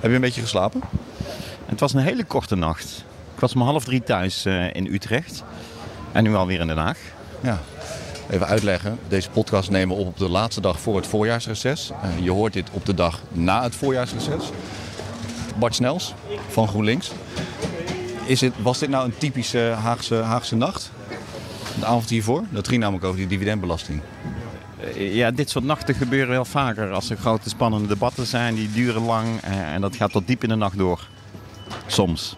Heb je een beetje geslapen? Het was een hele korte nacht. Ik was om half drie thuis eh, in Utrecht. En nu alweer in Den Haag. Ja. Even uitleggen. Deze podcast nemen we op op de laatste dag voor het voorjaarsreces. Eh, je hoort dit op de dag na het voorjaarsreces. Bart Snels van GroenLinks. Is het, was dit nou een typische Haagse, Haagse nacht? De avond hiervoor? Dat ging namelijk over die dividendbelasting. Eh, Ja, dit soort nachten gebeuren wel vaker. Als er grote spannende debatten zijn, die duren lang. eh, En dat gaat tot diep in de nacht door. Soms.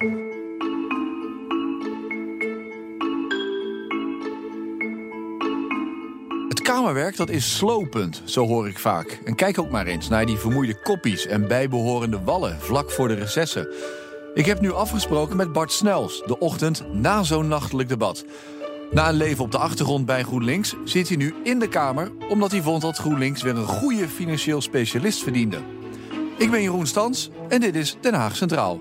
Het kamerwerk dat is slopend, zo hoor ik vaak. En kijk ook maar eens naar die vermoeide koppies en bijbehorende wallen vlak voor de recessen. Ik heb nu afgesproken met Bart Snels, de ochtend na zo'n nachtelijk debat. Na een leven op de achtergrond bij GroenLinks zit hij nu in de Kamer... omdat hij vond dat GroenLinks weer een goede financieel specialist verdiende. Ik ben Jeroen Stans en dit is Den Haag Centraal.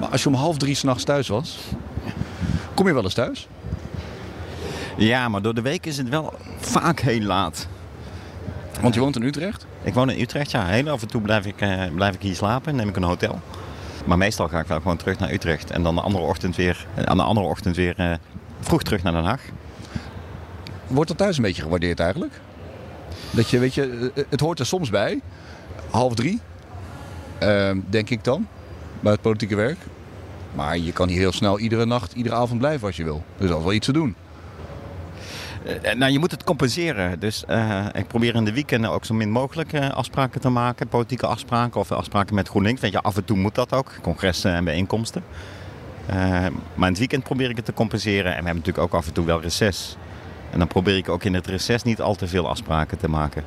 Maar als je om half drie s'nachts thuis was, kom je wel eens thuis? Ja, maar door de week is het wel vaak heel laat. Want je woont in Utrecht. Ik woon in Utrecht, ja. Heel af en toe blijf ik, eh, blijf ik hier slapen, neem ik een hotel. Maar meestal ga ik wel gewoon terug naar Utrecht. En dan de andere ochtend weer, eh, aan de andere ochtend weer eh, vroeg terug naar Den Haag. Wordt dat thuis een beetje gewaardeerd eigenlijk? Dat je, weet je, het hoort er soms bij. Half drie, ehm, denk ik dan, bij het politieke werk. Maar je kan hier heel snel iedere nacht, iedere avond blijven als je wil. Er is altijd wel iets te doen. Eh, nou, je moet het compenseren. Dus eh, ik probeer in de weekenden ook zo min mogelijk eh, afspraken te maken. Politieke afspraken of afspraken met GroenLinks. Weet je, af en toe moet dat ook. Congressen en bijeenkomsten. Eh, maar in het weekend probeer ik het te compenseren. En we hebben natuurlijk ook af en toe wel reces. En dan probeer ik ook in het reces niet al te veel afspraken te maken.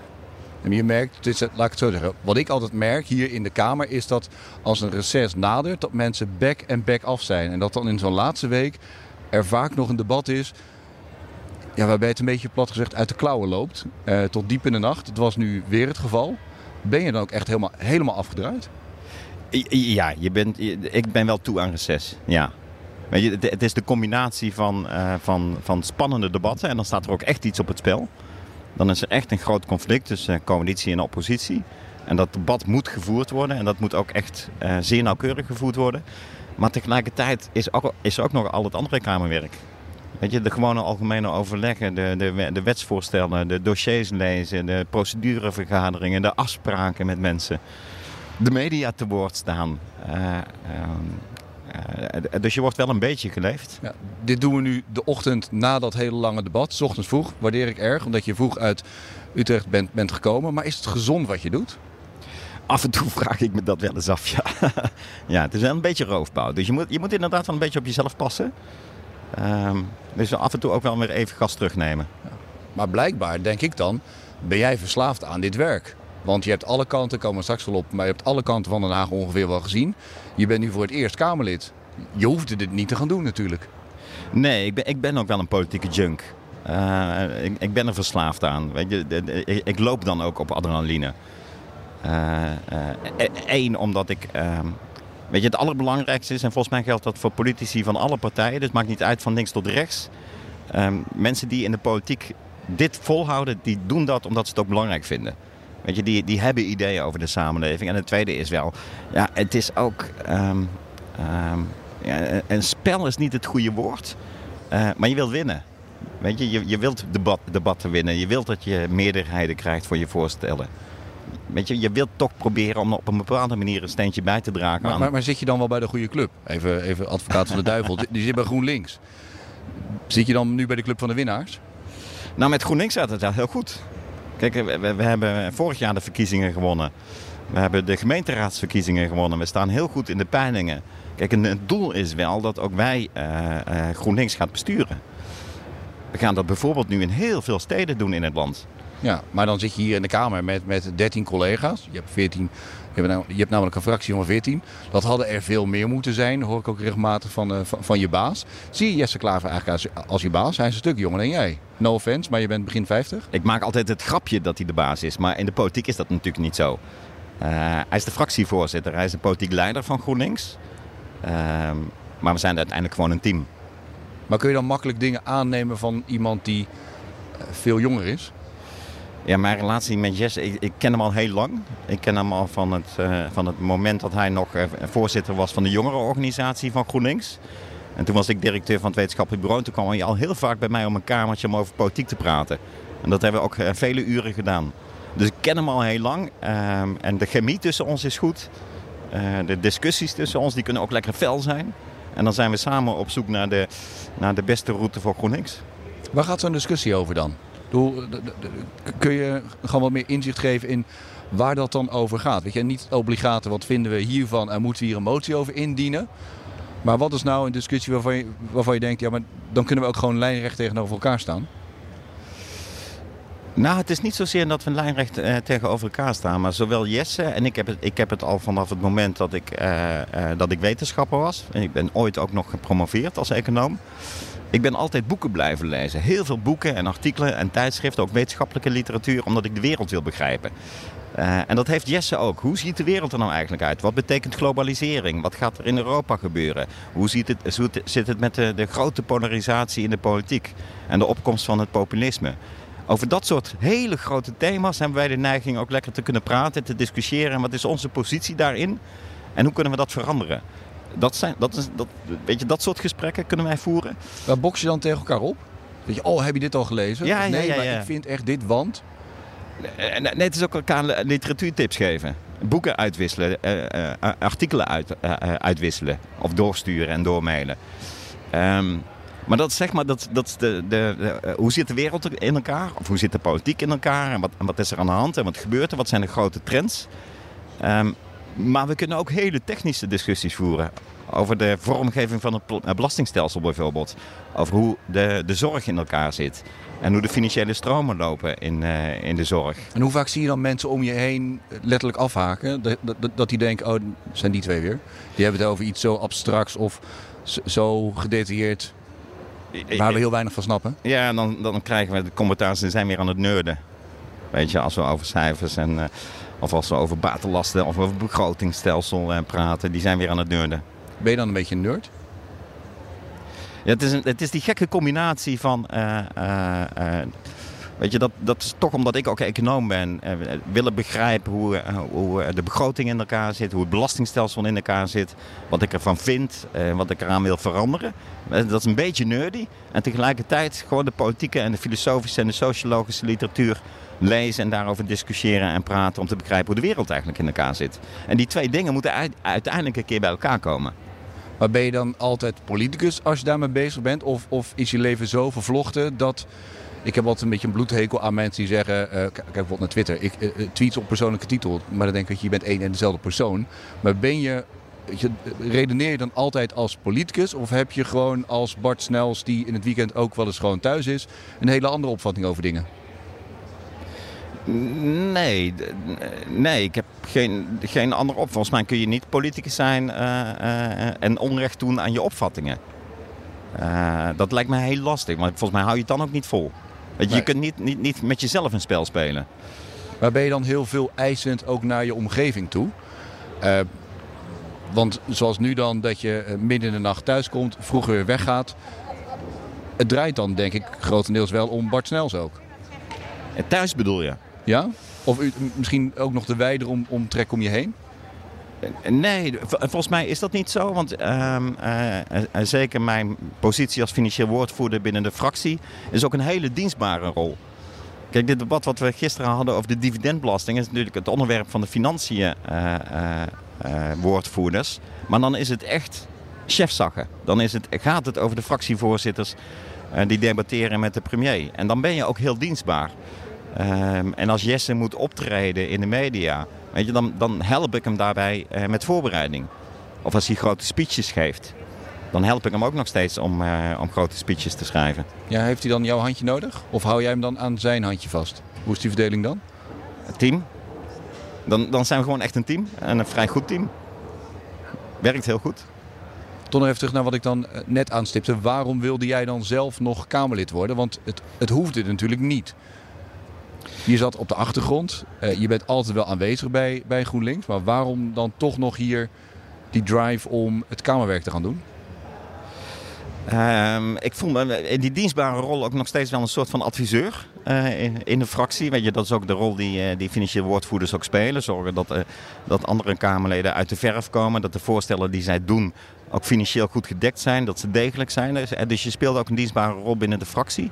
En je merkt, laat ik het zo zeggen. Wat ik altijd merk hier in de Kamer is dat als een reces nadert, dat mensen back en back af zijn. En dat dan in zo'n laatste week er vaak nog een debat is. Ja, waarbij het een beetje plat gezegd uit de klauwen loopt. eh, tot diep in de nacht. Dat was nu weer het geval. Ben je dan ook echt helemaal, helemaal afgedraaid? Ja, je bent, ik ben wel toe aan reces. Ja. Weet je, het, is de combinatie van, eh, van, van spannende debatten. En dan staat er ook echt iets op het spel. Dan is er echt een groot conflict tussen coalitie en oppositie. En dat debat moet gevoerd worden. En dat moet ook echt eh, zeer nauwkeurig gevoerd worden. Maar tegelijkertijd is, ook, is er ook nog al het andere Kamerwerk. Weet je, de gewone algemene overleggen, de, de, de wetsvoorstellen, de dossiers lezen, de procedurevergaderingen, de afspraken met mensen de media te woord staan. Eh, ehm, eh, dus je wordt wel een beetje geleefd. Ja, dit doen we nu de ochtend na dat hele lange debat. 's ochtends vroeg, waardeer ik erg, omdat je vroeg uit Utrecht bent, bent gekomen. Maar is het gezond wat je doet? Af en toe vraag ik me dat wel eens af. Ja, ja het is wel een beetje roofbouw. Dus je moet, je moet inderdaad wel een beetje op jezelf passen. Ehm, dus af en toe ook wel weer even gas terugnemen. Maar blijkbaar, denk ik dan, ben jij verslaafd aan dit werk. Want je hebt alle kanten, komen we straks wel op, maar je hebt alle kanten van Den Haag ongeveer wel gezien. Je bent nu voor het eerst Kamerlid. Je hoefde dit niet te gaan doen natuurlijk. Nee, ik ben, ik ben ook wel een politieke junk. Eh, ik, ik ben er verslaafd aan. Weet je, ik, ik loop dan ook op adrenaline. Eén, omdat ik. Weet je, het allerbelangrijkste is, en volgens mij geldt dat voor politici van alle partijen, dus het maakt niet uit van links tot rechts. Ehm, mensen die in de politiek dit volhouden, die doen dat omdat ze het ook belangrijk vinden. Weet je, die, die hebben ideeën over de samenleving. En het tweede is wel, ja, het is ook. ehm, ehm, ja, een spel is niet het goede woord, eh, maar je wilt winnen. Weet je, je, je wilt debat, debatten winnen. Je wilt dat je meerderheden krijgt voor je voorstellen. Weet je, je wilt toch proberen om op een bepaalde manier een steentje bij te dragen Maar, aan... maar, maar zit je dan wel bij de goede club? Even, even advocaat van de duivel. Die zit bij GroenLinks. Zit je dan nu bij de club van de winnaars? Nou, met GroenLinks gaat het wel heel goed. Kijk, we, we hebben vorig jaar de verkiezingen gewonnen. We hebben de gemeenteraadsverkiezingen gewonnen. We staan heel goed in de peilingen. Kijk, en het doel is wel dat ook wij eh, eh, GroenLinks gaat besturen. We gaan dat bijvoorbeeld nu in heel veel steden doen in het land. Ja, maar dan zit je hier in de Kamer met, met 13 collega's. Je hebt, 14, je, hebt nou, je hebt namelijk een fractie van 14. Dat hadden er veel meer moeten zijn, hoor ik ook regelmatig van, eh, van, van je baas. Zie je Jesse Klaver eigenlijk als, als je baas? Hij is een stuk jonger dan jij. No offense, maar je bent begin 50. Ik maak altijd het grapje dat hij de baas is, maar in de politiek is dat natuurlijk niet zo. Eh, hij is de fractievoorzitter, hij is de politiek leider van GroenLinks. Ehm, maar we zijn uiteindelijk gewoon een team. Maar kun je dan makkelijk dingen aannemen van iemand die eh, veel jonger is? Ja, mijn relatie met Jesse, ik, ik, ken hem al heel lang. Ik ken hem al van het, uh, van het moment dat hij nog uh, voorzitter was van de jongerenorganisatie van GroenLinks. En toen was ik directeur van het wetenschappelijk bureau. En toen kwam hij al heel vaak bij mij om een kamertje om over politiek te praten. En dat hebben we ook uh, vele uren gedaan. Dus ik ken hem al heel lang. Ehm, en de chemie tussen ons is goed. de discussies tussen ons die kunnen ook lekker fel zijn. En dan zijn we samen op zoek naar de, naar de beste route voor GroenLinks. Waar gaat zo'n discussie over dan? Kun je gewoon wat meer inzicht geven in waar dat dan over gaat? Weet je, niet obligate wat vinden we hiervan en moeten we hier een motie over indienen. Maar wat is nou een discussie waarvan je, waarvan je denkt, ja, maar dan kunnen we ook gewoon lijnrecht tegenover elkaar staan? Nou, het is niet zozeer dat we lijnrecht uh, tegenover elkaar staan. Maar zowel Jesse en ik heb het, ik heb het al vanaf het moment dat ik, uh, uh, dat ik wetenschapper was. En ik ben ooit ook nog gepromoveerd als econoom. Ik ben altijd boeken blijven lezen. Heel veel boeken en artikelen en tijdschriften, ook wetenschappelijke literatuur, omdat ik de wereld wil begrijpen. En dat heeft Jesse ook. Hoe ziet de wereld er nou eigenlijk uit? Wat betekent globalisering? Wat gaat er in Europa gebeuren? Hoe ziet het, zit het met de, de grote polarisatie in de politiek en de opkomst van het populisme? Over dat soort hele grote thema's hebben wij de neiging ook lekker te kunnen praten, te discussiëren. En wat is onze positie daarin? En hoe kunnen we dat veranderen? Dat, zijn, dat, is, dat, weet je, dat soort gesprekken kunnen wij voeren. Waar box je dan tegen elkaar op? Weet je, oh, heb je dit al gelezen? Ja, nee, ja, ja, maar ik vind echt dit, want... Nee, nee, het is ook elkaar literatuurtips geven. Boeken uitwisselen, uh, uh, artikelen uit, uh, uitwisselen. Of doorsturen en doormailen. Um, maar dat zeg maar, dat, dat de, de, de, hoe zit de wereld in elkaar? Of hoe zit de politiek in elkaar? En wat, wat is er aan de hand? En wat gebeurt er? Wat zijn de grote trends? Um, maar we kunnen ook hele technische discussies voeren. Over de vormgeving van het belastingstelsel bijvoorbeeld. Over hoe de, de zorg in elkaar zit. En hoe de financiële stromen lopen in, uh, in de zorg. En hoe vaak zie je dan mensen om je heen letterlijk afhaken? Dat, dat, dat die denken, oh, zijn die twee weer? Die hebben het over iets zo abstracts of zo gedetailleerd waar we heel weinig van snappen. Ja, dan, dan krijgen we de commentaars en zijn weer aan het nerden. Weet je, als we over cijfers en... Uh, of als we over batenlasten of over begrotingsstelsel uh, praten, die zijn weer aan het nerden. Ben je dan een beetje een nerd? Ja, het, is een, het is die gekke combinatie van. Uh, weet je, dat, dat is toch omdat ik ook econoom ben. willen begrijpen hoe, hoe de begroting in elkaar zit, hoe het belastingstelsel in elkaar zit. Wat ik ervan vind, wat ik eraan wil veranderen. Dat is een beetje nerdy. En tegelijkertijd gewoon de politieke en de filosofische en de sociologische literatuur lezen en daarover discussiëren en praten om te begrijpen hoe de wereld eigenlijk in elkaar zit. En die twee dingen moeten uiteindelijk een keer bij elkaar komen. Maar ben je dan altijd politicus als je daarmee bezig bent? Of, of is je leven zo vervlochten dat... Ik heb altijd een beetje een bloedhekel aan mensen die zeggen... Uh, kijk bijvoorbeeld naar Twitter. Ik uh, tweet op persoonlijke titel. Maar dan denk ik, je bent één en dezelfde persoon. Maar ben je... Je, redeneer je dan altijd als politicus? Of heb je gewoon als Bart Snels, die in het weekend ook wel eens gewoon thuis is... een hele andere opvatting over dingen? Nee, nee, ik heb geen, geen andere op. Volgens mij kun je niet politicus zijn en onrecht doen aan je opvattingen. Dat lijkt me heel lastig, maar volgens mij hou je het dan ook niet vol. Weet je, nee. je kunt niet, niet, niet met jezelf een spel spelen. Maar ben je dan heel veel eisend ook naar je omgeving toe? want zoals nu dan, dat je midden in de nacht thuis komt, vroeger weer weggaat. Het draait dan denk ik grotendeels wel om Bart Snels ook. Thuis bedoel je? Ja? Of u, misschien ook nog de wijder om, omtrek om je heen? Nee, volgens mij is dat niet zo. Want uh, uh, zeker mijn positie als financieel woordvoerder binnen de fractie is ook een hele dienstbare rol. Kijk, dit debat wat we gisteren hadden over de dividendbelasting is natuurlijk het onderwerp van de financiën woordvoerders. Maar dan is het echt chefzaggen. Dan is het, gaat het over de fractievoorzitters die debatteren met de premier. En dan ben je ook heel dienstbaar. Um, en als Jesse moet optreden in de media, weet je, dan, dan help ik hem daarbij uh, met voorbereiding. Of als hij grote speeches geeft, dan help ik hem ook nog steeds om, uh, om grote speeches te schrijven. Ja, heeft hij dan jouw handje nodig? Of hou jij hem dan aan zijn handje vast? Hoe is die verdeling dan? Het team. Dan, dan zijn we gewoon echt een team. En een vrij goed team. Werkt heel goed. Toch nog even terug naar wat ik dan net aanstipte. Waarom wilde jij dan zelf nog Kamerlid worden? Want het, het hoefde natuurlijk niet. Je zat op de achtergrond. Uh, je bent altijd wel aanwezig bij, bij GroenLinks. Maar waarom dan toch nog hier die drive om het Kamerwerk te gaan doen? Ehm, ik voel me in die dienstbare rol ook nog steeds wel een soort van adviseur uh, in, in, de fractie. Weet je, dat is ook de rol die, uh, die financieel woordvoerders ook spelen. Zorgen dat, dat andere Kamerleden uit de verf komen. Dat de voorstellen die zij doen ook financieel goed gedekt zijn. Dat ze degelijk zijn. Dus, dus je speelde ook een dienstbare rol binnen de fractie.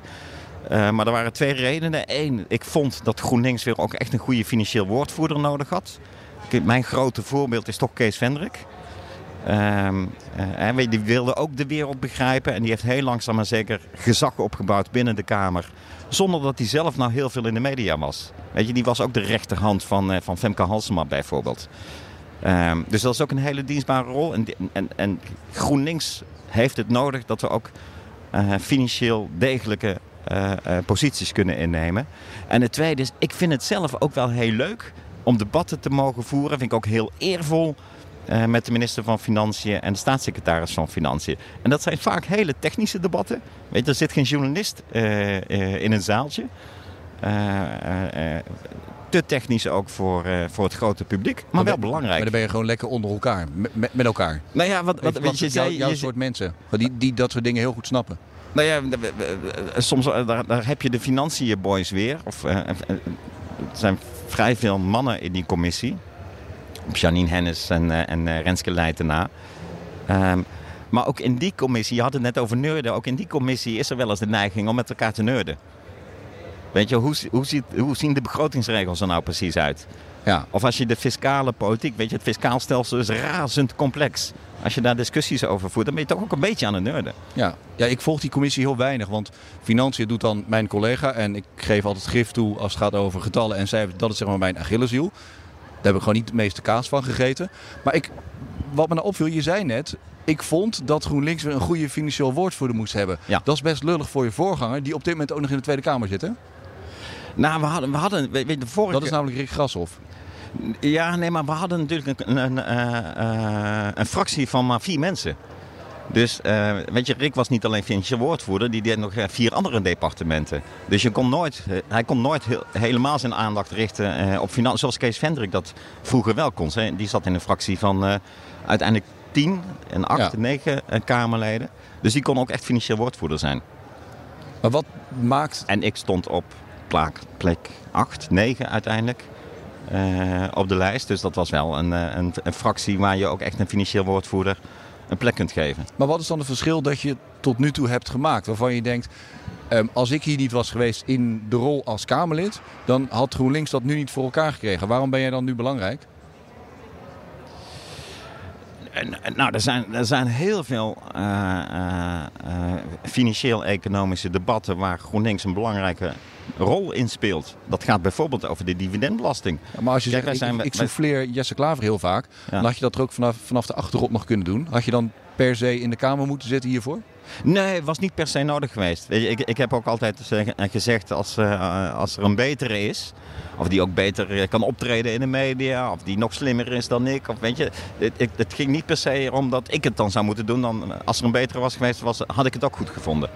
Maar er waren twee redenen. Eén, ik vond dat GroenLinks weer ook echt een goede financieel woordvoerder nodig had. Mijn grote voorbeeld is toch Kees Vendrik. Um, uh, die wilde ook de wereld begrijpen. En die heeft heel langzaam maar zeker gezag opgebouwd binnen de Kamer. Zonder dat hij zelf nou heel veel in de media was. Weet je, die was ook de rechterhand van, uh, van Femke Halsema bijvoorbeeld. Um, dus dat is ook een hele dienstbare rol. En, en, en GroenLinks heeft het nodig dat we ook financieel degelijke posities kunnen innemen. En het tweede is, ik vind het zelf ook wel heel leuk om debatten te mogen voeren. Vind ik ook heel eervol uh, met de minister van Financiën en de staatssecretaris van Financiën. En dat zijn vaak hele technische debatten. Weet je, er zit geen journalist uh, uh, in een zaaltje. te technisch ook voor, voor het grote publiek, maar, maar wel belangrijk. Maar dan ben je gewoon lekker onder elkaar, met, met elkaar. Nou ja, wat, wat, wat je, zei... Jouw, soort mensen, die, die dat soort dingen heel goed snappen. Nou ja, soms daar, daar heb je de financiën boys weer. Of, er zijn vrij veel mannen in die commissie. Janine Hennis en, en Renske Leijtenaar. Um, maar ook in die commissie, je had het net over nerden, ook in die commissie is er wel eens de neiging om met elkaar te nerden. Weet je, hoe, hoe, ziet, hoe zien de begrotingsregels er nou precies uit? Ja. Of als je de fiscale politiek, weet je, het fiscaal stelsel is razend complex. Als je daar discussies over voert, dan ben je toch ook een beetje aan het nerden. Ja. ja, ik volg die commissie heel weinig, want financiën doet dan mijn collega. En ik geef altijd grif toe als het gaat over getallen en cijfers. Dat is zeg maar mijn Achilleshiel. Daar heb ik gewoon niet de meeste kaas van gegeten. Maar ik, wat me nou opviel, je zei net, ik vond dat GroenLinks weer een goede financieel woordvoerder moest hebben. Ja. Dat is best lullig voor je voorganger, die op dit moment ook nog in de Tweede Kamer zit, hè? Nou, we hadden, we hadden weet de vorige... Dat is namelijk Rick Grashoff. Ja, nee, maar we hadden natuurlijk een, een, een, een fractie van maar vier mensen. Dus uh, weet je, Rick was niet alleen financieel woordvoerder, die deed nog vier andere departementen. Dus je kon nooit, hij kon nooit heel, helemaal zijn aandacht richten uh, op financiën, zoals Kees Vendrik dat vroeger wel kon. Hè. Die zat in een fractie van uiteindelijk tien en acht, ja. negen Kamerleden. Dus die kon ook echt financieel woordvoerder zijn. Maar wat maakt... En ik stond op plek, plek 8, 9 uiteindelijk. op de lijst. Dus dat was wel een, een, een fractie waar je ook echt een financieel woordvoerder een plek kunt geven. Maar wat is dan het verschil dat je tot nu toe hebt gemaakt? Waarvan je denkt, um, als ik hier niet was geweest in de rol als Kamerlid, dan had GroenLinks dat nu niet voor elkaar gekregen. Waarom ben jij dan nu belangrijk? Nou, er zijn, er zijn heel veel uh, uh, financieel-economische debatten waar GroenLinks een belangrijke rol in speelt. Dat gaat bijvoorbeeld over de dividendbelasting. Ja, maar als je Kijk, zegt, zijn, ik, ik souffleer Jesse Klaver heel vaak, ja. dan had je dat er ook vanaf, vanaf de achtergrond nog kunnen doen. Had je dan per se in de Kamer moeten zitten hiervoor? Nee, het was niet per se nodig geweest. Weet je, ik, ik heb ook altijd gezegd, als, uh, als er een betere is, of die ook beter kan optreden in de media, of die nog slimmer is dan ik, of weet je, het, het ging niet per se om dat ik het dan zou moeten doen. Dan, als er een betere was geweest, was, had ik het ook goed gevonden.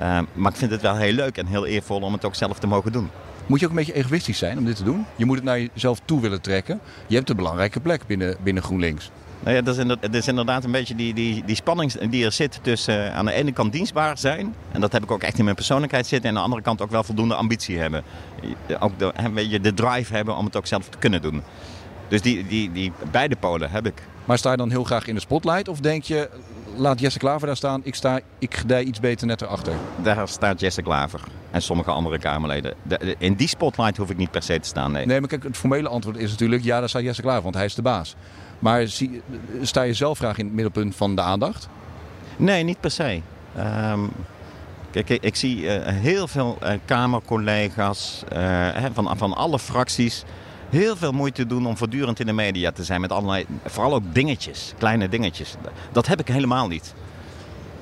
Uh, maar ik vind het wel heel leuk en heel eervol om het ook zelf te mogen doen. Moet je ook een beetje egoïstisch zijn om dit te doen? Je moet het naar jezelf toe willen trekken. Je hebt een belangrijke plek binnen, binnen GroenLinks. Nou ja, dat is, inderdaad, dat is inderdaad een beetje die, die, die spanning die er zit tussen uh, aan de ene kant dienstbaar zijn. En dat heb ik ook echt in mijn persoonlijkheid zitten. En aan de andere kant ook wel voldoende ambitie hebben. Ook de, je, de drive hebben om het ook zelf te kunnen doen. Dus die, die, die beide polen heb ik. Maar sta je dan heel graag in de spotlight? Of denk je, laat Jesse Klaver daar staan, ik, sta, ik gedij iets beter net erachter? Daar staat Jesse Klaver en sommige andere Kamerleden. De, in die spotlight hoef ik niet per se te staan, nee. Nee, maar kijk, het formele antwoord is natuurlijk, ja, daar staat Jesse Klaver, want hij is de baas. Maar zie, sta je zelf graag in het middelpunt van de aandacht? Nee, niet per se. Um, kijk, ik, ik zie uh, heel veel uh, Kamercollega's uh, van, van alle fracties heel veel moeite doen om voortdurend in de media te zijn met allerlei, vooral ook dingetjes, kleine dingetjes. Dat heb ik helemaal niet.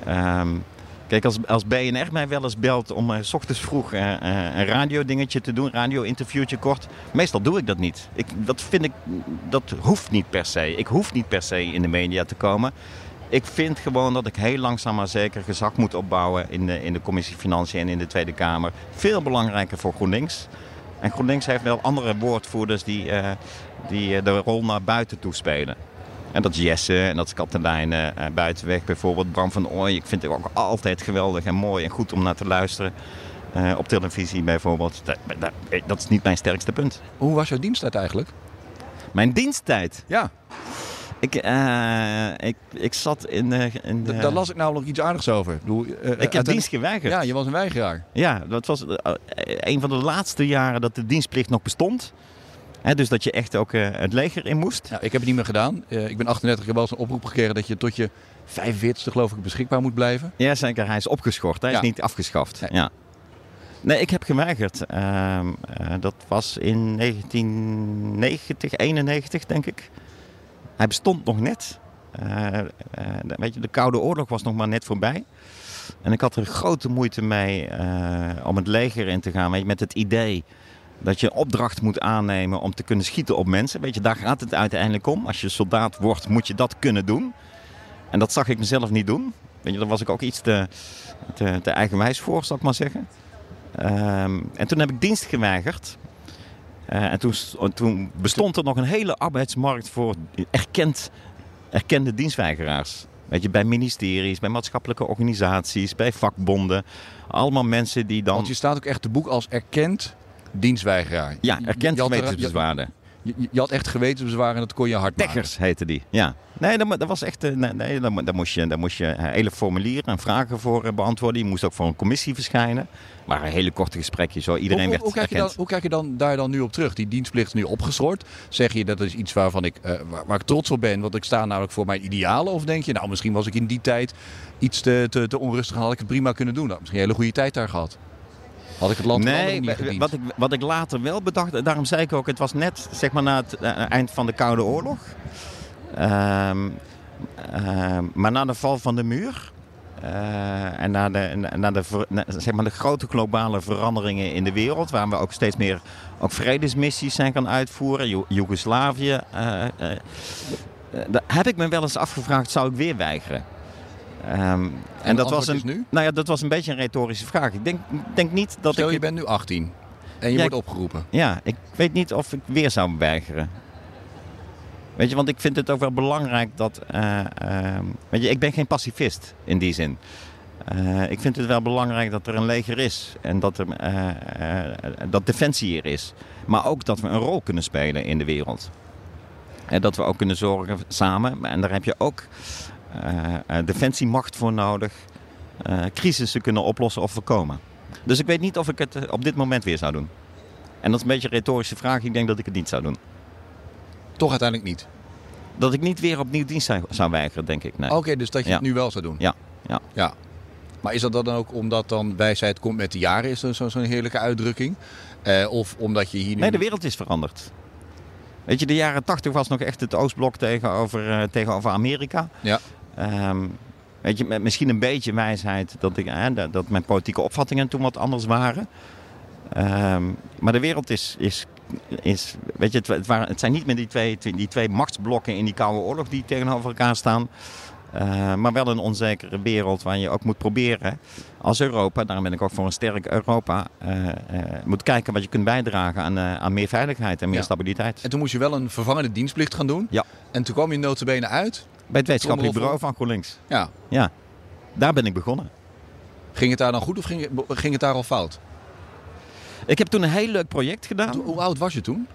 Um, kijk, als, als BNR mij wel eens belt om uh, s ochtends vroeg uh, uh, een radiodingetje te doen, radio-interviewtje kort, meestal doe ik dat niet. Ik, dat vind ik, dat hoeft niet per se. Ik hoef niet per se in de media te komen. Ik vind gewoon dat ik heel langzaam maar zeker gezag moet opbouwen in de, in de commissie Financiën en in de Tweede Kamer. Veel belangrijker voor GroenLinks. En GroenLinks heeft wel andere woordvoerders die, uh, die de rol naar buiten toe spelen. En dat is Jesse en dat is Katelijne uh, Buitenweg bijvoorbeeld. Bram van Ooy, ik vind het ook altijd geweldig en mooi en goed om naar te luisteren. Uh, op televisie bijvoorbeeld. Dat, dat, dat, is niet mijn sterkste punt. Hoe was jouw diensttijd eigenlijk? Mijn diensttijd? Ja. Ik, uh, ik, ik zat in de... In de... Daar las ik namelijk iets aardigs over. Ik, bedoel, ik heb dienst geweigerd. Ja, je was een weigeraar. Ja, dat was een van de laatste jaren dat de dienstplicht nog bestond. He, dus dat je echt ook uh, het leger in moest. Ik heb het niet meer gedaan. Uh, ik ben 38, ik heb wel eens een oproep gekregen dat je tot je 45ste geloof ik beschikbaar moet blijven. Ja, zeker. Hij is opgeschort. Hij ja. is niet afgeschaft. Nee. Ja. Nee, ik heb geweigerd. Uh, dat was in 1990, 91 denk ik. Hij bestond nog net. weet je, de Koude Oorlog was nog maar net voorbij. En ik had er grote moeite mee om het leger in te gaan. Weet je, met het idee dat je opdracht moet aannemen om te kunnen schieten op mensen. Weet je, daar gaat het uiteindelijk om. Als je soldaat wordt, moet je dat kunnen doen. En dat zag ik mezelf niet doen. Weet je, daar was ik ook iets te, eigenwijs voor, zal ik maar zeggen. Um, en toen heb ik dienst geweigerd. Uh, en toen, toen, bestond er nog een hele arbeidsmarkt voor erkend, erkende dienstweigeraars. Weet je, bij ministeries, bij maatschappelijke organisaties, bij vakbonden. Allemaal mensen die dan... Want je staat ook echt te boek als erkend dienstweigeraar. Ja, erkend gewetensbezwaarden. Je, je, had echt gewetensbezwaren en dat kon je hard Teggers heette die, ja. Nee, dat, dat was echt, eh, nee, nee daar, moest je, daar moest je hele formulieren en vragen voor eh, beantwoorden. Je moest ook voor een commissie verschijnen. Maar hele korte gesprekjes, zo. iedereen hoe, werd hoe kijk, je dan, hoe kijk je dan daar dan nu op terug? Die dienstplicht is nu opgeschort. Zeg je dat is iets waarvan ik, uh, waar, waar, ik trots op ben, want ik sta namelijk voor mijn idealen? Of denk je, nou misschien was ik in die tijd iets te, te, te onrustig en had ik het prima kunnen doen. Nou, misschien een hele goede tijd daar gehad. Had ik het land nee, niet wat ik, wat ik later wel bedacht, daarom zei ik ook, het was net zeg maar na het uh, eind van de Koude Oorlog. Um, uh, maar na de val van de muur uh, en na de, na de, na, zeg maar de grote globale veranderingen in de wereld, waar we ook steeds meer ook vredesmissies zijn gaan uitvoeren, jo Joegoslavië, heb ik me wel eens afgevraagd, zou ik weer weigeren? Um, en, dat was, een, nu? Nou ja, dat was een beetje een retorische vraag. Ik denk, denk niet dat Stel, ik... je bent nu 18 en je wordt opgeroepen. Ja, ik weet niet of ik weer zou weigeren. Weet je, want ik vind het ook wel belangrijk dat... Uh, uh, weet je, ik ben geen pacifist in die zin. Uh, ik vind het wel belangrijk dat er een leger is. En dat, er, dat defensie hier is. Maar ook dat we een rol kunnen spelen in de wereld. En dat we ook kunnen zorgen samen. En daar heb je ook defensiemacht voor nodig. Uh, crisissen kunnen oplossen of voorkomen. Dus ik weet niet of ik het op dit moment weer zou doen. En dat is een beetje een retorische vraag. Ik denk dat ik het niet zou doen. Toch uiteindelijk niet? Dat ik niet weer opnieuw dienst zou, weigeren, denk ik. Nee. Oké, dus dat je het nu wel zou doen? Ja. ja. ja. Maar is dat dan ook omdat dan wijsheid komt met de jaren? Is dat zo'n zo heerlijke uitdrukking? Of omdat je hier nu... Nee, de wereld is veranderd. Weet je, de jaren tachtig was nog echt het Oostblok tegenover, uh, tegenover Amerika. Ja. Um, weet je, met misschien een beetje wijsheid dat, ik, hè, dat mijn politieke opvattingen toen wat anders waren. Um, maar de wereld is, is, is weet je, het, het, waren, het zijn niet meer die twee, die twee machtsblokken in die Koude Oorlog die tegenover elkaar staan. Uh, maar wel een onzekere wereld waar je ook moet proberen als Europa, daarom ben ik ook voor een sterk Europa, uh, uh, moet kijken wat je kunt bijdragen aan, aan meer veiligheid en meer ja. stabiliteit. En toen moest je wel een vervangende dienstplicht gaan doen. Ja. En toen kwam je notabene uit bij het wetenschappelijk bureau van GroenLinks. Ja. ja. Daar ben ik begonnen. Ging het daar dan goed of ging, ging het daar al fout? Ik heb toen een heel leuk project gedaan. Hoe oud was je toen?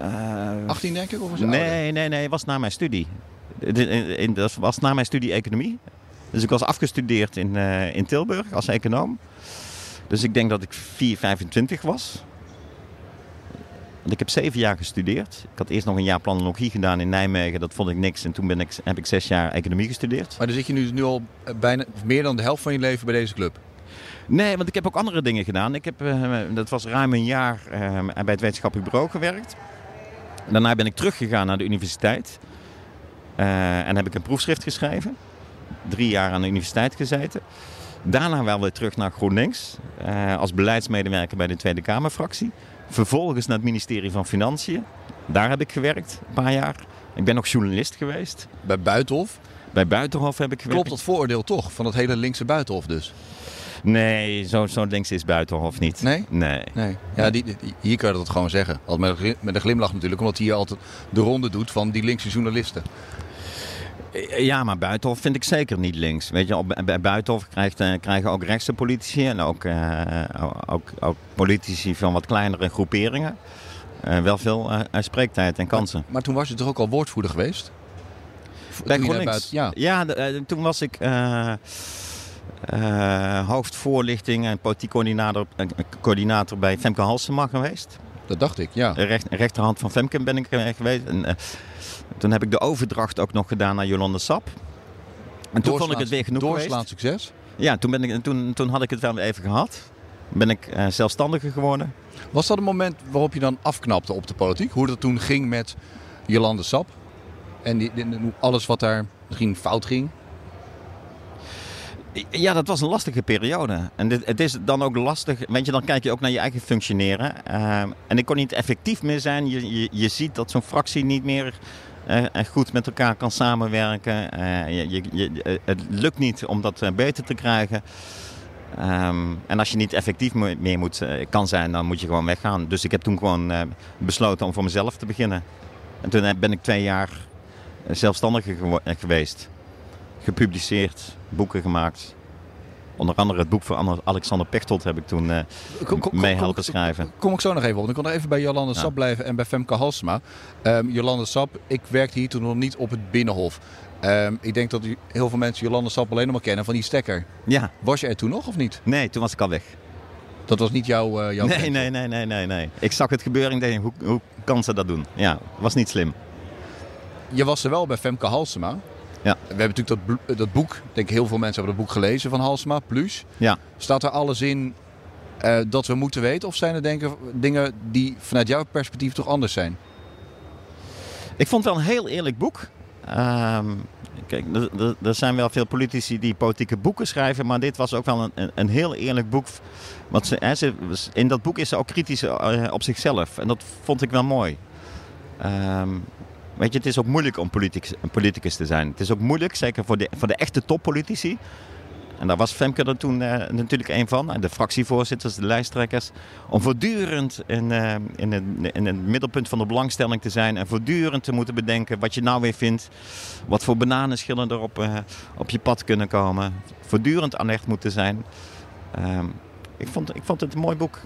Uh, 18 denk ik? Of was nee, ouder? nee, nee. Het was na mijn studie. Dat was na mijn studie economie. Dus ik was afgestudeerd in, uh, in Tilburg als econoom. Dus ik denk dat ik 4, 25 was. Want ik heb zeven jaar gestudeerd. Ik had eerst nog een jaar planologie gedaan in Nijmegen. Dat vond ik niks. En toen ben ik, heb ik zes jaar economie gestudeerd. Maar dan zit je nu, nu al bijna meer dan de helft van je leven bij deze club? Nee, want ik heb ook andere dingen gedaan. Ik heb, uh, dat was ruim een jaar uh, bij het wetenschappelijk bureau gewerkt. Daarna ben ik teruggegaan naar de universiteit. Uh, en heb ik een proefschrift geschreven. Drie jaar aan de universiteit gezeten. Daarna wel weer terug naar GroenLinks. als beleidsmedewerker bij de Tweede Kamerfractie. Vervolgens naar het ministerie van Financiën. Daar heb ik gewerkt, een paar jaar. Ik ben ook journalist geweest. Bij Buitenhof? Bij Buitenhof heb ik gewerkt. Klopt dat vooroordeel toch, van het hele linkse Buitenhof dus? Nee, zo, zo links is Buitenhof niet. Nee? Nee. Nee. Ja, die, die- hier kan je dat gewoon zeggen. Altijd met, een glim- met een glimlach natuurlijk, omdat hij hier altijd de ronde doet van die linkse journalisten. Ja, maar Buitenhof vind ik zeker niet links. Weet je, bij Buitenhof krijgt, eh, krijgen ook rechtse politici en ook, eh, ook, ook politici van wat kleinere groeperingen eh, wel veel eh, spreektijd en kansen. Maar toen was je toch ook al woordvoerder geweest? Bij GroenLinks? buiten- ja. ja de- toen was ik hoofdvoorlichting en politiek coördinator, coördinator bij Femke Halsema geweest. Dat dacht ik, ja. Recht, rechterhand van Femke ben ik eh, geweest. En, eh, toen heb ik de overdracht ook nog gedaan naar Jolande Sap. En toen vond ik het weer genoeg Doorslaan geweest. succes. Ja, toen, ben ik, toen, toen had ik het wel weer even gehad. Ben ik eh, zelfstandiger geworden. Was dat een moment waarop je dan afknapte op de politiek? Hoe dat toen ging met Jolande Sap? En die, alles wat daar misschien fout ging? Ja, dat was een lastige periode. En dit, het is dan ook lastig, weet je, dan kijk je ook naar je eigen functioneren. Ehm, en ik kon niet effectief meer zijn. Je, je, je ziet dat zo'n fractie niet meer eh, echt goed met elkaar kan samenwerken. Eh, je, je, eh, het lukt niet om dat eh, beter te krijgen. Ehm, en als je niet effectief meer moet, eh, kan zijn, dan moet je gewoon weggaan. Dus ik heb toen gewoon eh, besloten om voor mezelf te beginnen. En toen eh, ben ik twee jaar eh, eh, geweest. Gepubliceerd, boeken gemaakt. Onder andere het boek van Alexander Pechtold heb ik toen eh, kom- mee helpen schrijven. Kom ik zo nog even op. Ik kon nog even bij Jolande Ja. Sap blijven en bij Femke Halsema. Ehm, Jolande Sap, ik werkte hier toen nog niet op het Binnenhof. Ehm, ik denk dat heel veel mensen Jolande Sap alleen nog maar kennen van die stekker. Ja, Was je er toen nog of niet? nee, toen was ik al weg. Dat was niet jouw, eh, jouw Nee, nee, nee, nee, nee, nee. Ik zag het gebeuren en dacht, hoe, hoe kan ze dat doen? Ja, was niet slim. Je was er wel bij Femke Halsema. Ja. We hebben natuurlijk dat, dat boek. Ik denk heel veel mensen hebben dat boek gelezen van Halsema, Plus. Ja. Staat er alles in eh, dat we moeten weten? Of zijn er denken, dingen die vanuit jouw perspectief toch anders zijn? Ik vond het wel een heel eerlijk boek. Ehm, kijk, er- zijn wel veel politici die politieke boeken schrijven, maar dit was ook wel een, een, heel eerlijk boek. Want ze, ze, in dat boek is ze ook kritisch eh, op zichzelf. En dat vond ik wel mooi. Ehm, weet je, het is ook moeilijk om politicus, een politicus te zijn. Het is ook moeilijk, zeker voor de, voor de echte toppolitici. En daar was Femke er toen eh, natuurlijk een van. De fractievoorzitters, de lijsttrekkers. Om voortdurend in, eh, in, het, in het middelpunt van de belangstelling te zijn. En voortdurend te moeten bedenken wat je nou weer vindt. Wat voor bananenschillen er op, eh, op je pad kunnen komen. Voortdurend alert moeten zijn. Ehm, ik, vond, ik vond het een mooi boek.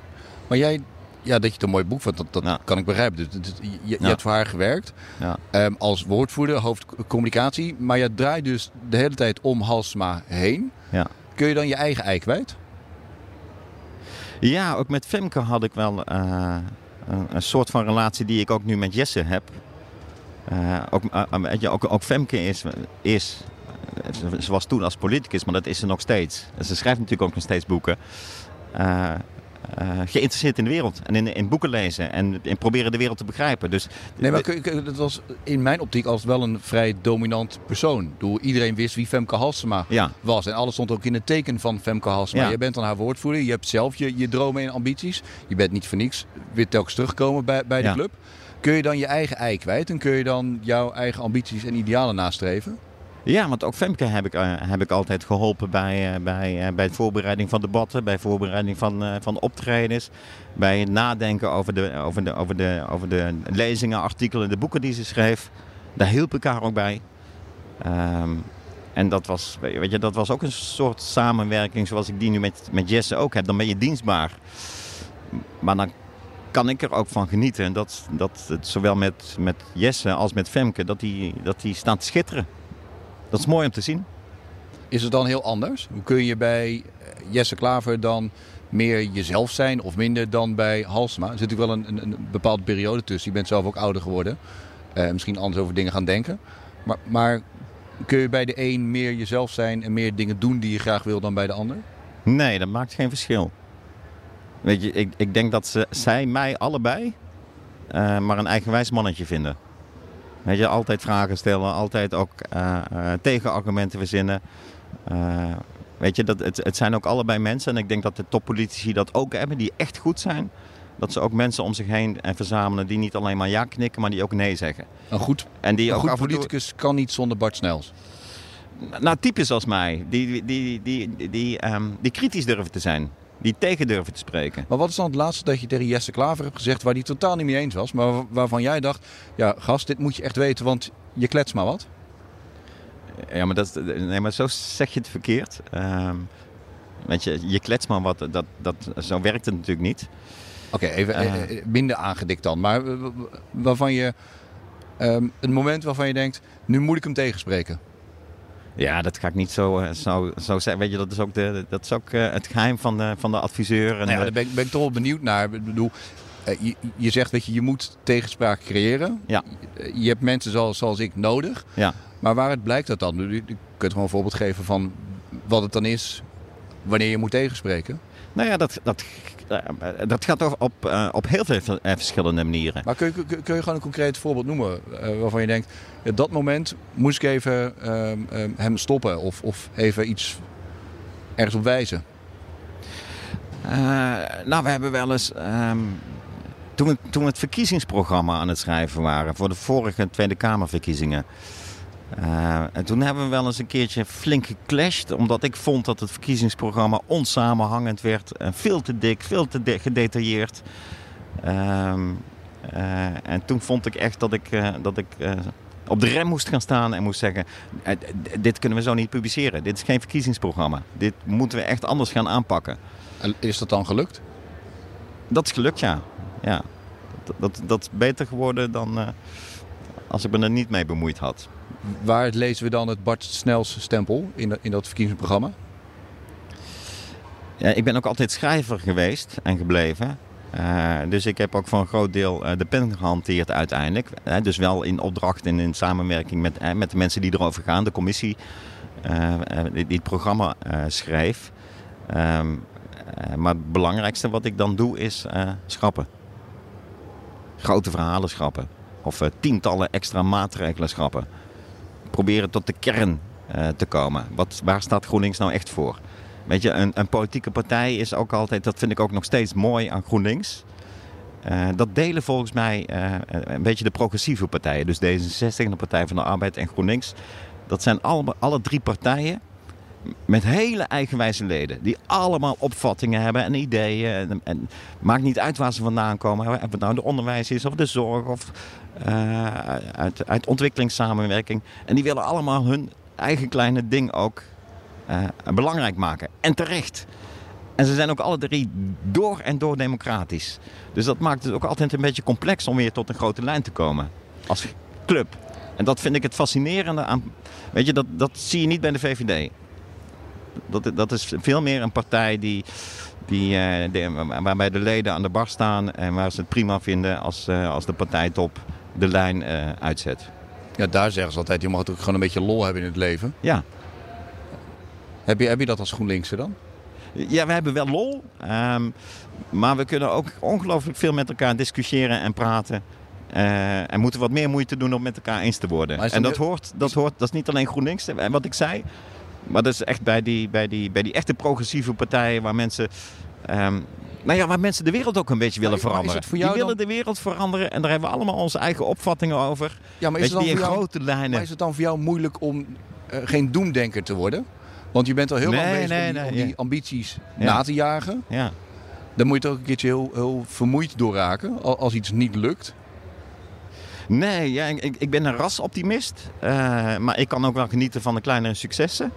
Maar jij, ja, dat je het een mooi boek vond, dat, dat Ja. kan ik begrijpen. Dus, dus je, je Ja. hebt voor haar gewerkt Ja. ehm, als woordvoerder, hoofdcommunicatie. Maar je draait dus de hele tijd om Halsema heen. Ja. Kun je dan je eigen ei kwijt? Ja, ook met Femke had ik wel eh, een, een soort van relatie die ik ook nu met Jesse heb. Eh, ook, je, ook, ook Femke is, is ze- was toen als politicus, maar dat is ze nog steeds. Ze schrijft natuurlijk ook nog steeds boeken. Eh, geïnteresseerd in de wereld en in, in boeken lezen en in proberen de wereld te begrijpen. Dus Nee, maar dat was in mijn optiek als wel een vrij dominant persoon. Bedoel, iedereen wist wie Femke Halsema ja, was. En alles stond ook in het teken van Femke Halsema. Ja. Je bent dan haar woordvoerder. Je hebt zelf je, je dromen en ambities. Je bent niet voor niks weer telkens teruggekomen bij, bij de Ja. club. Kun je dan je eigen ei kwijt? En kun je dan jouw eigen ambities en idealen nastreven? Ja, want ook Femke heb ik, eh, heb ik altijd geholpen bij, eh, bij, eh, bij de voorbereiding van debatten, bij voorbereiding van, van optredens, bij het nadenken over de, over, de, over, de, over de lezingen, artikelen, de boeken die ze schreef. Daar hielp ik haar ook bij. Ehm, en dat was, weet je, dat was ook een soort samenwerking zoals ik die nu met, met Jesse ook heb. Dan ben je dienstbaar. Maar dan kan ik er ook van genieten. En dat, dat het zowel met, met Jesse als met Femke, dat die, dat die staan te schitteren. Dat is mooi om te zien. Is het dan heel anders? Hoe kun je bij eh, Jesse Klaver dan meer jezelf zijn of minder dan bij Halsema? Er zit natuurlijk wel een, een, een bepaalde periode tussen. Je bent zelf ook ouder geworden. Eh, misschien anders over dingen gaan denken. Maar, maar kun je bij de een meer jezelf zijn en meer dingen doen die je graag wil dan bij de ander? Nee, dat maakt geen verschil. Weet je, ik, ik denk dat ze, zij mij allebei eh, maar een eigenwijs mannetje vinden. Weet je, altijd vragen stellen, altijd ook eh, eh, tegenargumenten verzinnen. Eh, weet je, dat, het, het zijn ook allebei mensen. En ik denk dat de toppolitici dat ook hebben, die echt goed zijn. Dat ze ook mensen om zich heen eh, verzamelen die niet alleen maar ja knikken, maar die ook nee zeggen. Een goed, En die een ook goed af en toe- politicus kan niet zonder Bart Snels. nou, types als mij, die, die, die, die, die, ehm, die kritisch durven te zijn. Die tegen durven te spreken. Maar wat is dan het laatste dat je tegen Jesse Klaver hebt gezegd waar hij totaal niet mee eens was, maar wa- waarvan jij dacht, ja gast, dit moet je echt weten, want je klets maar wat? Ja, maar, dat, nee, maar zo zeg je het verkeerd. Ehm, weet je, je klets maar wat. Dat, dat, zo werkt het natuurlijk niet. Oké, even Eh. eh, eh, minder aangedikt dan, maar waarvan je, ehm, een moment waarvan je denkt, nu moet ik hem tegenspreken. Ja, dat ga ik niet zo, eh, zo, zo zeggen. Weet je, dat is ook, de, dat is ook eh, het geheim van de, van de adviseur. En Nou ja, daar ben ik, ben ik toch wel benieuwd naar. Ik bedoel, eh, je, je zegt, weet je, je moet tegenspraak creëren. Ja. Je, hebt mensen zoals, zoals ik nodig. ja. Maar waaruit blijkt dat dan? Je kunt gewoon een voorbeeld geven van wat het dan is wanneer je moet tegenspreken. Nou ja, dat, dat, dat gaat over op, eh, op heel veel eh, verschillende manieren. Maar kun je, kun, je gewoon een concreet voorbeeld noemen eh, waarvan je denkt, ja, dat moment moest ik even ehm, ehm, hem stoppen of, of even iets ergens op wijzen. Eh, nou, we hebben wel eens. ehm, toen, we, toen we het verkiezingsprogramma aan het schrijven waren voor de vorige Tweede Kamerverkiezingen. Eh, en toen hebben we wel eens een keertje flink geclashed. Omdat ik vond dat het verkiezingsprogramma onsamenhangend werd. En veel te dik, veel te de- gedetailleerd. Ehm, eh, en toen vond ik echt dat ik, eh, dat ik op de rem moest gaan staan en moest zeggen: dit kunnen we zo niet publiceren. Dit is geen verkiezingsprogramma. Dit moeten we echt anders gaan aanpakken. En Is dat dan gelukt? Dat is gelukt, ja. ja. Dat, dat, dat is beter geworden dan als ik me er niet mee bemoeid had. Waar lezen we dan het Bart Snels stempel in, in dat verkiezingsprogramma? Ja, ik ben ook altijd schrijver geweest en gebleven. Eh, dus ik heb ook voor een groot deel eh, de pen gehanteerd uiteindelijk. Eh, dus wel in opdracht en in samenwerking met, met de mensen die erover gaan. De commissie die, het programma schreef. Ehm, eh, maar het belangrijkste wat ik dan doe is schrappen. Grote verhalen schrappen. Of tientallen extra maatregelen schrappen. Proberen tot de kern eh, te komen. Wat, waar staat GroenLinks nou echt voor? Weet je, een, een politieke partij is ook altijd, dat vind ik ook nog steeds mooi aan GroenLinks. Eh, dat delen volgens mij eh, een beetje de progressieve partijen. Dus D66 en de Partij van de Arbeid en GroenLinks. Dat zijn alle, alle drie partijen met hele eigenwijze leden. Die allemaal opvattingen hebben en ideeën. En, en maakt niet uit waar ze vandaan komen. Of het nou de onderwijs is of de zorg of eh, uit, ontwikkelingssamenwerking. En die willen allemaal hun eigen kleine ding ook eh, belangrijk maken. En terecht. En ze zijn ook alle drie door en door democratisch. Dus dat maakt het ook altijd een beetje complex om weer tot een grote lijn te komen. Als club. En dat vind ik het fascinerende aan. Weet je, dat, dat zie je niet bij de VVD. Dat, dat is veel meer een partij die, die, eh, de- waarbij de leden aan de bar staan en waar ze het prima vinden als, eh, als de partijtop de lijn eh, uitzet. Ja, daar zeggen ze altijd, je mag ook gewoon een beetje lol hebben in het leven. Ja. Heb je, heb je dat als GroenLinkse dan? Ja, we hebben wel lol. ehm, maar we kunnen ook ongelooflijk veel met elkaar discussiëren en praten. En moeten wat meer moeite doen om met elkaar eens te worden. En dat hoort, dat hoort, dat is niet alleen GroenLinks, en wat ik zei. Maar dat is echt bij die, bij die, bij die echte progressieve partijen waar mensen. ehm, nou ja, waar mensen de wereld ook een beetje willen veranderen. die willen dan- de wereld veranderen en daar hebben we allemaal onze eigen opvattingen over. Ja, maar is het, dan die voor jou, grote lijnen. maar is het dan voor jou moeilijk om eh, geen doemdenker te worden? Want je bent al heel lang bezig nee, om, die, nee, om die ja. ambities Ja. na te jagen. Ja. Dan moet je toch ook een keertje heel, heel vermoeid door raken al- als iets niet lukt. Nee, ja, ik, ik ben een rasoptimist. eh, maar ik kan ook wel genieten van de kleinere successen.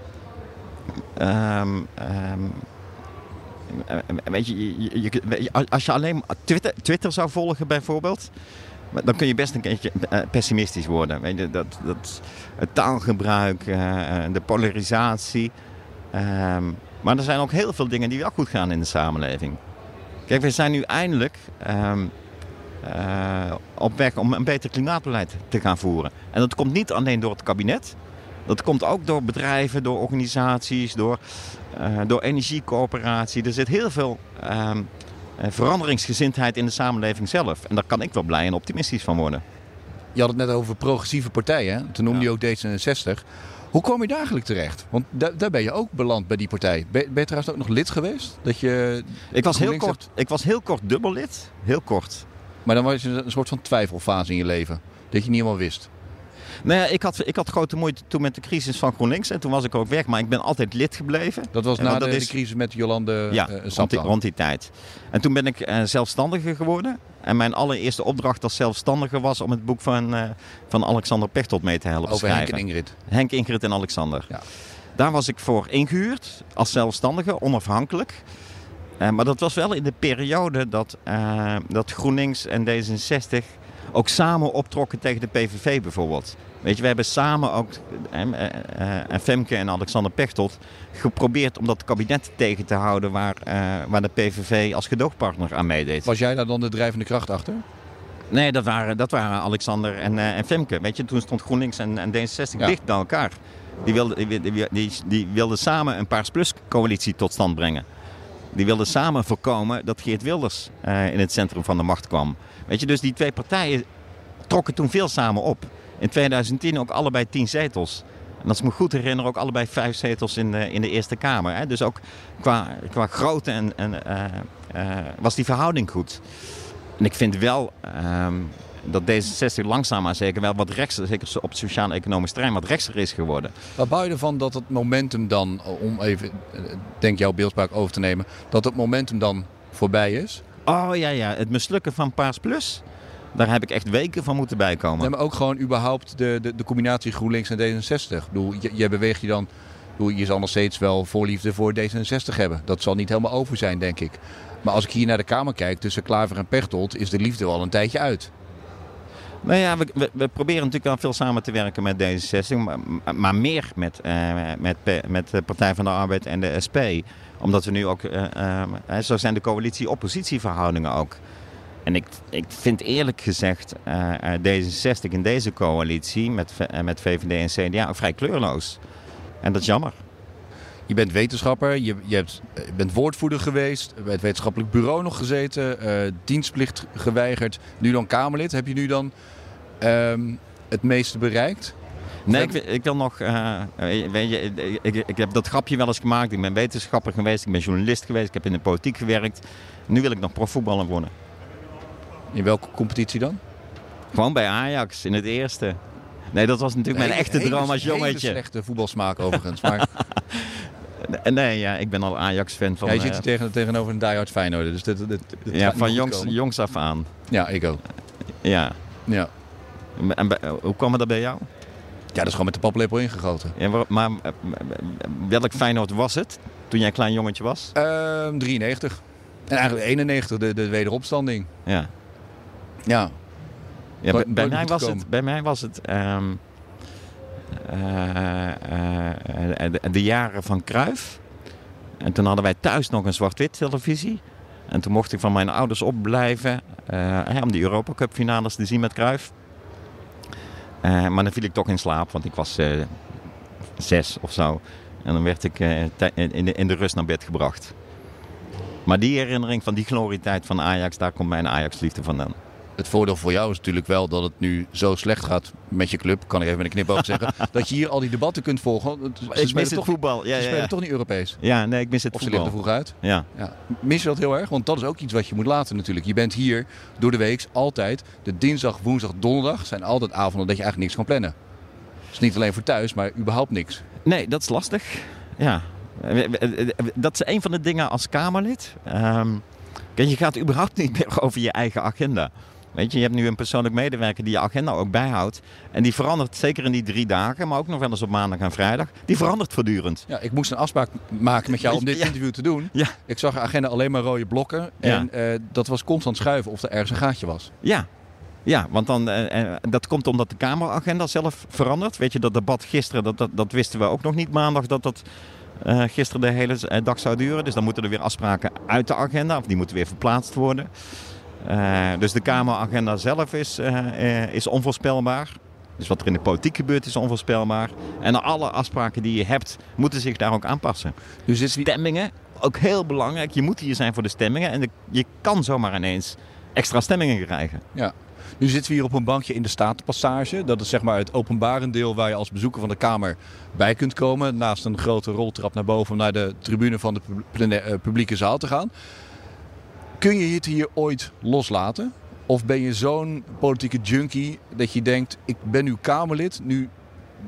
Ehm, ehm, eh, weet je, als je alleen Twitter, Twitter zou volgen bijvoorbeeld... dan kun je best een keertje eh, pessimistisch worden. Weet je, dat, dat, het taalgebruik, eh, eh, de polarisatie. Ehm, maar er zijn ook heel veel dingen die wel goed gaan in de samenleving. Kijk, we zijn nu eindelijk... ehm, op weg om een beter klimaatbeleid te gaan voeren. En dat komt niet alleen door het kabinet. Dat komt ook door bedrijven, door organisaties, door, eh, door energiecoöperatie. Er zit heel veel ehm, eh, veranderingsgezindheid in de samenleving zelf. En daar kan ik wel blij en optimistisch van worden. Je had het net over progressieve partijen. Toen noemde je ook D66. Hoe kwam je daar eigenlijk terecht? Want da- daar ben je ook beland bij die partij. Ben, ben je trouwens ook nog lid geweest? Dat je, Ik was heel kort, ik was heel kort dubbellid. Heel kort. maar dan was je een soort van twijfelfase in je leven. Dat je niet helemaal wist. Nou ja, ik had, ik had grote moeite toen met de crisis van GroenLinks. En toen was ik ook weg. Maar ik ben altijd lid gebleven. Dat was En na de, dat de is- crisis met Jolande Ja, eh, rond, die, Saplan. rond die tijd. En toen ben ik eh, zelfstandige geworden. En mijn allereerste opdracht als zelfstandige was om het boek van, eh, van Alexander Pechtold mee te helpen Over Henk schrijven. en Ingrid. Henk, Ingrid en Alexander. Ja. Daar was ik voor ingehuurd als zelfstandige, onafhankelijk. Maar dat was wel in de periode dat, dat GroenLinks en D66 ook samen optrokken tegen de PVV bijvoorbeeld. Weet je, we hebben samen ook, eh, eh, eh, en Femke en Alexander Pechtold, geprobeerd om dat kabinet tegen te houden waar, eh, waar de PVV als gedoogpartner aan meedeed. Was jij daar dan de drijvende kracht achter? Nee, dat waren, dat waren Alexander en, eh, en Femke. Weet je, toen stond GroenLinks en, en D66 Ja. dicht bij elkaar. Die wilden, die, die, die, wilden samen een Paars Plus coalitie tot stand brengen. Die wilden samen voorkomen dat Geert Wilders eh, in het centrum van de macht kwam. Weet je, dus die twee partijen trokken toen veel samen op. In 2010 ook allebei tien zetels. En als ik me goed herinner, ook allebei vijf zetels in de, in de Eerste Kamer. Hè? Dus ook qua, qua grootte en, en, eh, eh, was die verhouding goed. En ik vind wel ehm, dat D66 langzaam maar zeker wel wat rechtser, zeker op sociaal-economisch terrein, wat rechtser is geworden. Wat bouw je ervan dat het momentum dan, om even, eh, denk jouw beeldspraak over te nemen, dat het momentum dan voorbij is? Oh ja, ja, het mislukken van Paars Plus, daar heb ik echt weken van moeten bijkomen. Nee, maar ook gewoon überhaupt de, de, de combinatie GroenLinks en D66. Ik bedoel, je, je beweegt je dan, bedoel, je zal nog steeds wel voorliefde voor D66 hebben. Dat zal niet helemaal over zijn, denk ik. Maar als ik hier naar de Kamer kijk, tussen Klaver en Pechtold, is de liefde wel een tijdje uit. Nou ja, we, we, we proberen natuurlijk wel veel samen te werken met D66, maar, maar meer met, eh, met, met de Partij van de Arbeid en de SP. Omdat we nu ook, eh, eh, zo zijn de coalitie-oppositieverhoudingen ook. En ik, ik vind eerlijk gezegd eh, eh, D66 in deze coalitie met, met VVD en CDA vrij kleurloos. En dat is jammer. Je bent wetenschapper, je, je, hebt, bent woordvoerder geweest, bij het wetenschappelijk bureau nog gezeten, dienstplicht geweigerd, nu dan Kamerlid. Heb je nu dan ehm, het meeste bereikt? Nee, ik, wil- ik wil nog. eh, weet je, ik, ik, ik heb dat grapje wel eens gemaakt. Ik ben wetenschapper geweest, ik ben journalist geweest, ik heb in de politiek gewerkt. Nu wil ik nog profvoetballer worden. In welke competitie dan? Gewoon bij Ajax in het eerste. Nee, dat was natuurlijk mijn Hele- echte droom als hele- jongetje. Hele slechte voetbalsmaak overigens. Maar Nee, ja, ik ben al Ajax-fan van, ja, je zit eh, hier tegen, tegenover een diehard Feyenoord. Dus dit, dit, dit, dit ja, van jongs, komen. jongs af aan. Ja, ik ook. Ja. Ja. En bij- hoe kwam het dat bij jou? Ja, dat is gewoon met de paplepel ingegoten. Ja, maar eh, welk Feyenoord was het toen jij een klein jongetje was? Ehm 93. En eigenlijk 91, de, de wederopstanding. Ja. Ja. Ja, bij, mij was het, bij mij was het ehm, eh, eh, de, de jaren van Kruif. En toen hadden wij thuis nog een zwart-wit televisie. En toen mocht ik van mijn ouders opblijven eh, om die Europa Cup finales te zien met Kruif. Eh, maar dan viel ik toch in slaap, want ik was eh, zes of zo. En dan werd ik eh, in, de, in de rust naar bed gebracht. Maar die herinnering van die glorietijd van Ajax, daar komt mijn Ajax-liefde vandaan. Het voordeel voor jou is natuurlijk wel dat het nu zo slecht gaat met je club. Kan ik even met een knip over zeggen. dat je hier al die debatten kunt volgen. Ze Ik mis het toch, voetbal. Ja, ze ja, spelen ja. toch niet Europees. ja, nee, ik mis het Of ze liggen voetbal. er vroeg uit. Ja. Ja. Mis je dat heel erg? Want dat is ook iets wat je moet laten natuurlijk. Je bent hier door de week altijd. De dinsdag, woensdag, donderdag zijn altijd avonden dat je eigenlijk niks kan plannen. Dus niet alleen voor thuis, maar überhaupt niks. Nee, dat is lastig. Ja. Dat is een van de dingen als Kamerlid. Kijk, je gaat überhaupt niet meer over je eigen agenda. Weet je, je hebt nu een persoonlijk medewerker die je agenda ook bijhoudt. En die verandert zeker in die drie dagen, maar ook nog wel eens op maandag en vrijdag. Die verandert voortdurend. Ja, ik moest een afspraak maken met jou om dit Ja. interview te doen. Ja. Ik zag de agenda alleen maar rode blokken. Ja. En eh, dat was constant schuiven of er ergens een gaatje was. Ja. Ja, want dan, eh, eh, dat komt omdat de Kameragenda zelf verandert. Weet je, dat debat gisteren, dat, dat, dat wisten we ook nog niet maandag dat dat eh, gisteren de hele eh, dag zou duren. Dus dan moeten er weer afspraken uit de agenda, of die moeten weer verplaatst worden. Eh, dus de Kameragenda zelf is, eh, eh, is onvoorspelbaar. Dus wat er in de politiek gebeurt is onvoorspelbaar. En alle afspraken die je hebt, moeten zich daar ook aanpassen. Dus wie- Stemmingen, ook heel belangrijk. Je moet hier zijn voor de stemmingen. En de- je kan zomaar ineens extra stemmingen krijgen. Ja. Nu zitten we hier op een bankje in de Statenpassage. Dat is zeg maar het openbare deel waar je als bezoeker van de Kamer bij kunt komen. Naast een grote roltrap naar boven om naar de tribune van de publieke zaal te gaan. Kun je het hier ooit loslaten? Of ben je zo'n politieke junkie dat je denkt: ik ben nu Kamerlid, nu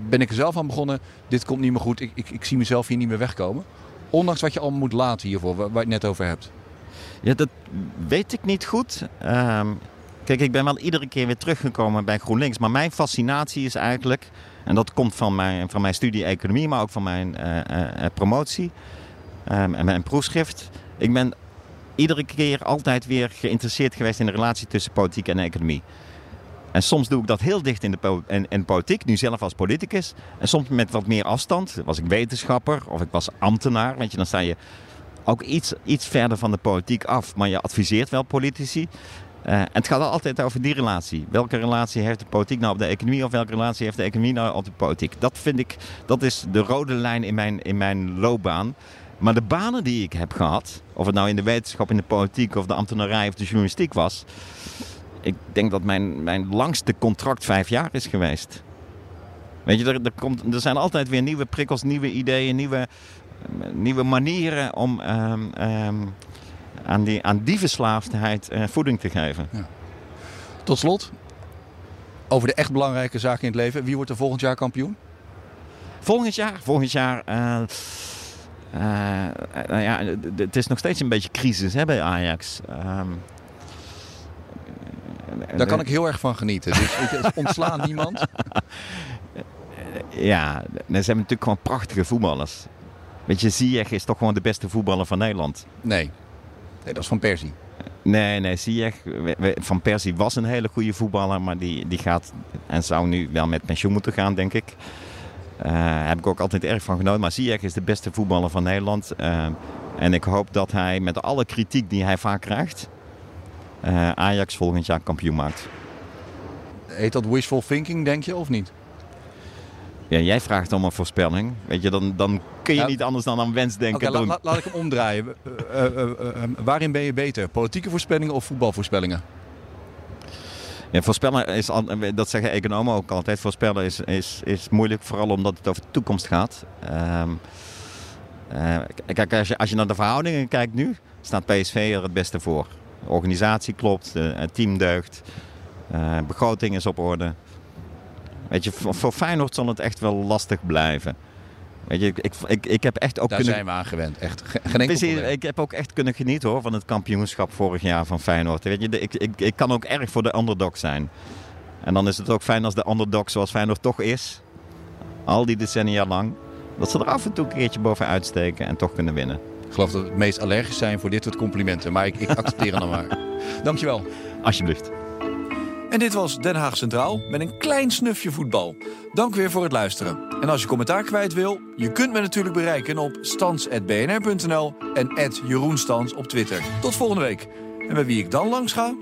ben ik er zelf aan begonnen, dit komt niet meer goed, ik, ik, ik zie mezelf hier niet meer wegkomen. Ondanks wat je allemaal moet laten hiervoor, waar, je het net over hebt. Ja, dat weet ik niet goed. Ehm, kijk, ik ben wel iedere keer weer teruggekomen bij GroenLinks. Maar mijn fascinatie is eigenlijk, en dat komt van mijn, van mijn studie economie, maar ook van mijn eh, eh, eh, promotie ehm, en mijn proefschrift. Ik ben iedere keer altijd weer geïnteresseerd geweest in de relatie tussen politiek en economie. En soms doe ik dat heel dicht in de, politiek, nu zelf als politicus. En soms met wat meer afstand. Was ik wetenschapper of ik was ambtenaar. Weet je, dan sta je ook iets, iets verder van de politiek af. Maar je adviseert wel politici. Eh, en het gaat altijd over die relatie. Welke relatie heeft de politiek nou op de economie of welke relatie heeft de economie nou op de politiek? Dat vind ik, dat is de rode lijn in mijn, in mijn loopbaan. Maar de banen die ik heb gehad, of het nou in de wetenschap, in de politiek of de ambtenarij of de journalistiek was. Ik denk dat mijn, mijn langste contract vijf jaar is geweest. Weet je, er, er, komt, er zijn altijd weer nieuwe prikkels, nieuwe ideeën, nieuwe, nieuwe manieren om ehm, ehm, aan, die, aan die verslaafdheid eh, voeding te geven. Tot slot, over de echt belangrijke zaken in het leven. Wie wordt er volgend jaar kampioen? Volgend jaar, volgend jaar. eh, eh, nou ja, het is nog steeds een beetje crisis hè, bij Ajax. Ehm, Daar kan ik heel erg van genieten. Dus ontslaan niemand. Ja, ze hebben natuurlijk gewoon prachtige voetballers. Weet je, Ziyech is toch gewoon de beste voetballer van Nederland. Nee. nee, dat is van Persie. Nee, nee, Ziyech van Persie was een hele goede voetballer, maar die, die gaat en zou nu wel met pensioen moeten gaan, denk ik. Eh, Daar heb ik ook altijd erg van genoten. Maar Ziyech is de beste voetballer van Nederland. Eh, en ik hoop dat hij met alle kritiek die hij vaak krijgt, eh, Ajax volgend jaar kampioen maakt. Heet dat wishful thinking, denk je, of niet? Ja, jij vraagt om een voorspelling. Weet je, dan, dan kun je niet anders dan aan doen. la- laat ik hem omdraaien. Waarin ben je beter? Politieke voorspellingen of voetbalvoorspellingen? Ja, voorspellen is, dat zeggen economen ook altijd, voorspellen is, is, is moeilijk, vooral omdat het over de toekomst gaat. Ehm, eh, kijk, als je, als je naar de verhoudingen kijkt nu, staat PSV er het beste voor. De organisatie klopt, de- het team deugt, eh, begroting is op orde. Weet je, voor Feyenoord zal het echt wel lastig blijven. Weet je, ik, ik, ik, heb echt ook Daar kunnen... zijn we aan gewend. Echt. Ge- Geen enkel ik heb ook echt kunnen genieten hoor, van het kampioenschap vorig jaar van Feyenoord. Weet je, ik, ik, ik kan ook erg voor de underdog zijn. En dan is het ook fijn als de underdog zoals Feyenoord toch is, al die decennia lang, dat ze er af en toe een keertje bovenuit steken en toch kunnen winnen. Ik geloof dat we het meest allergisch zijn voor dit soort complimenten. Maar ik, ik accepteer hem dan maar. Dankjewel. Alsjeblieft. En dit was Den Haag Centraal met een klein snufje voetbal. Dank weer voor het luisteren. En als je commentaar kwijt wil, je kunt me natuurlijk bereiken op stans.bnr.nl en Jeroen Stans op Twitter. Tot volgende week. En bij wie ik dan langs ga?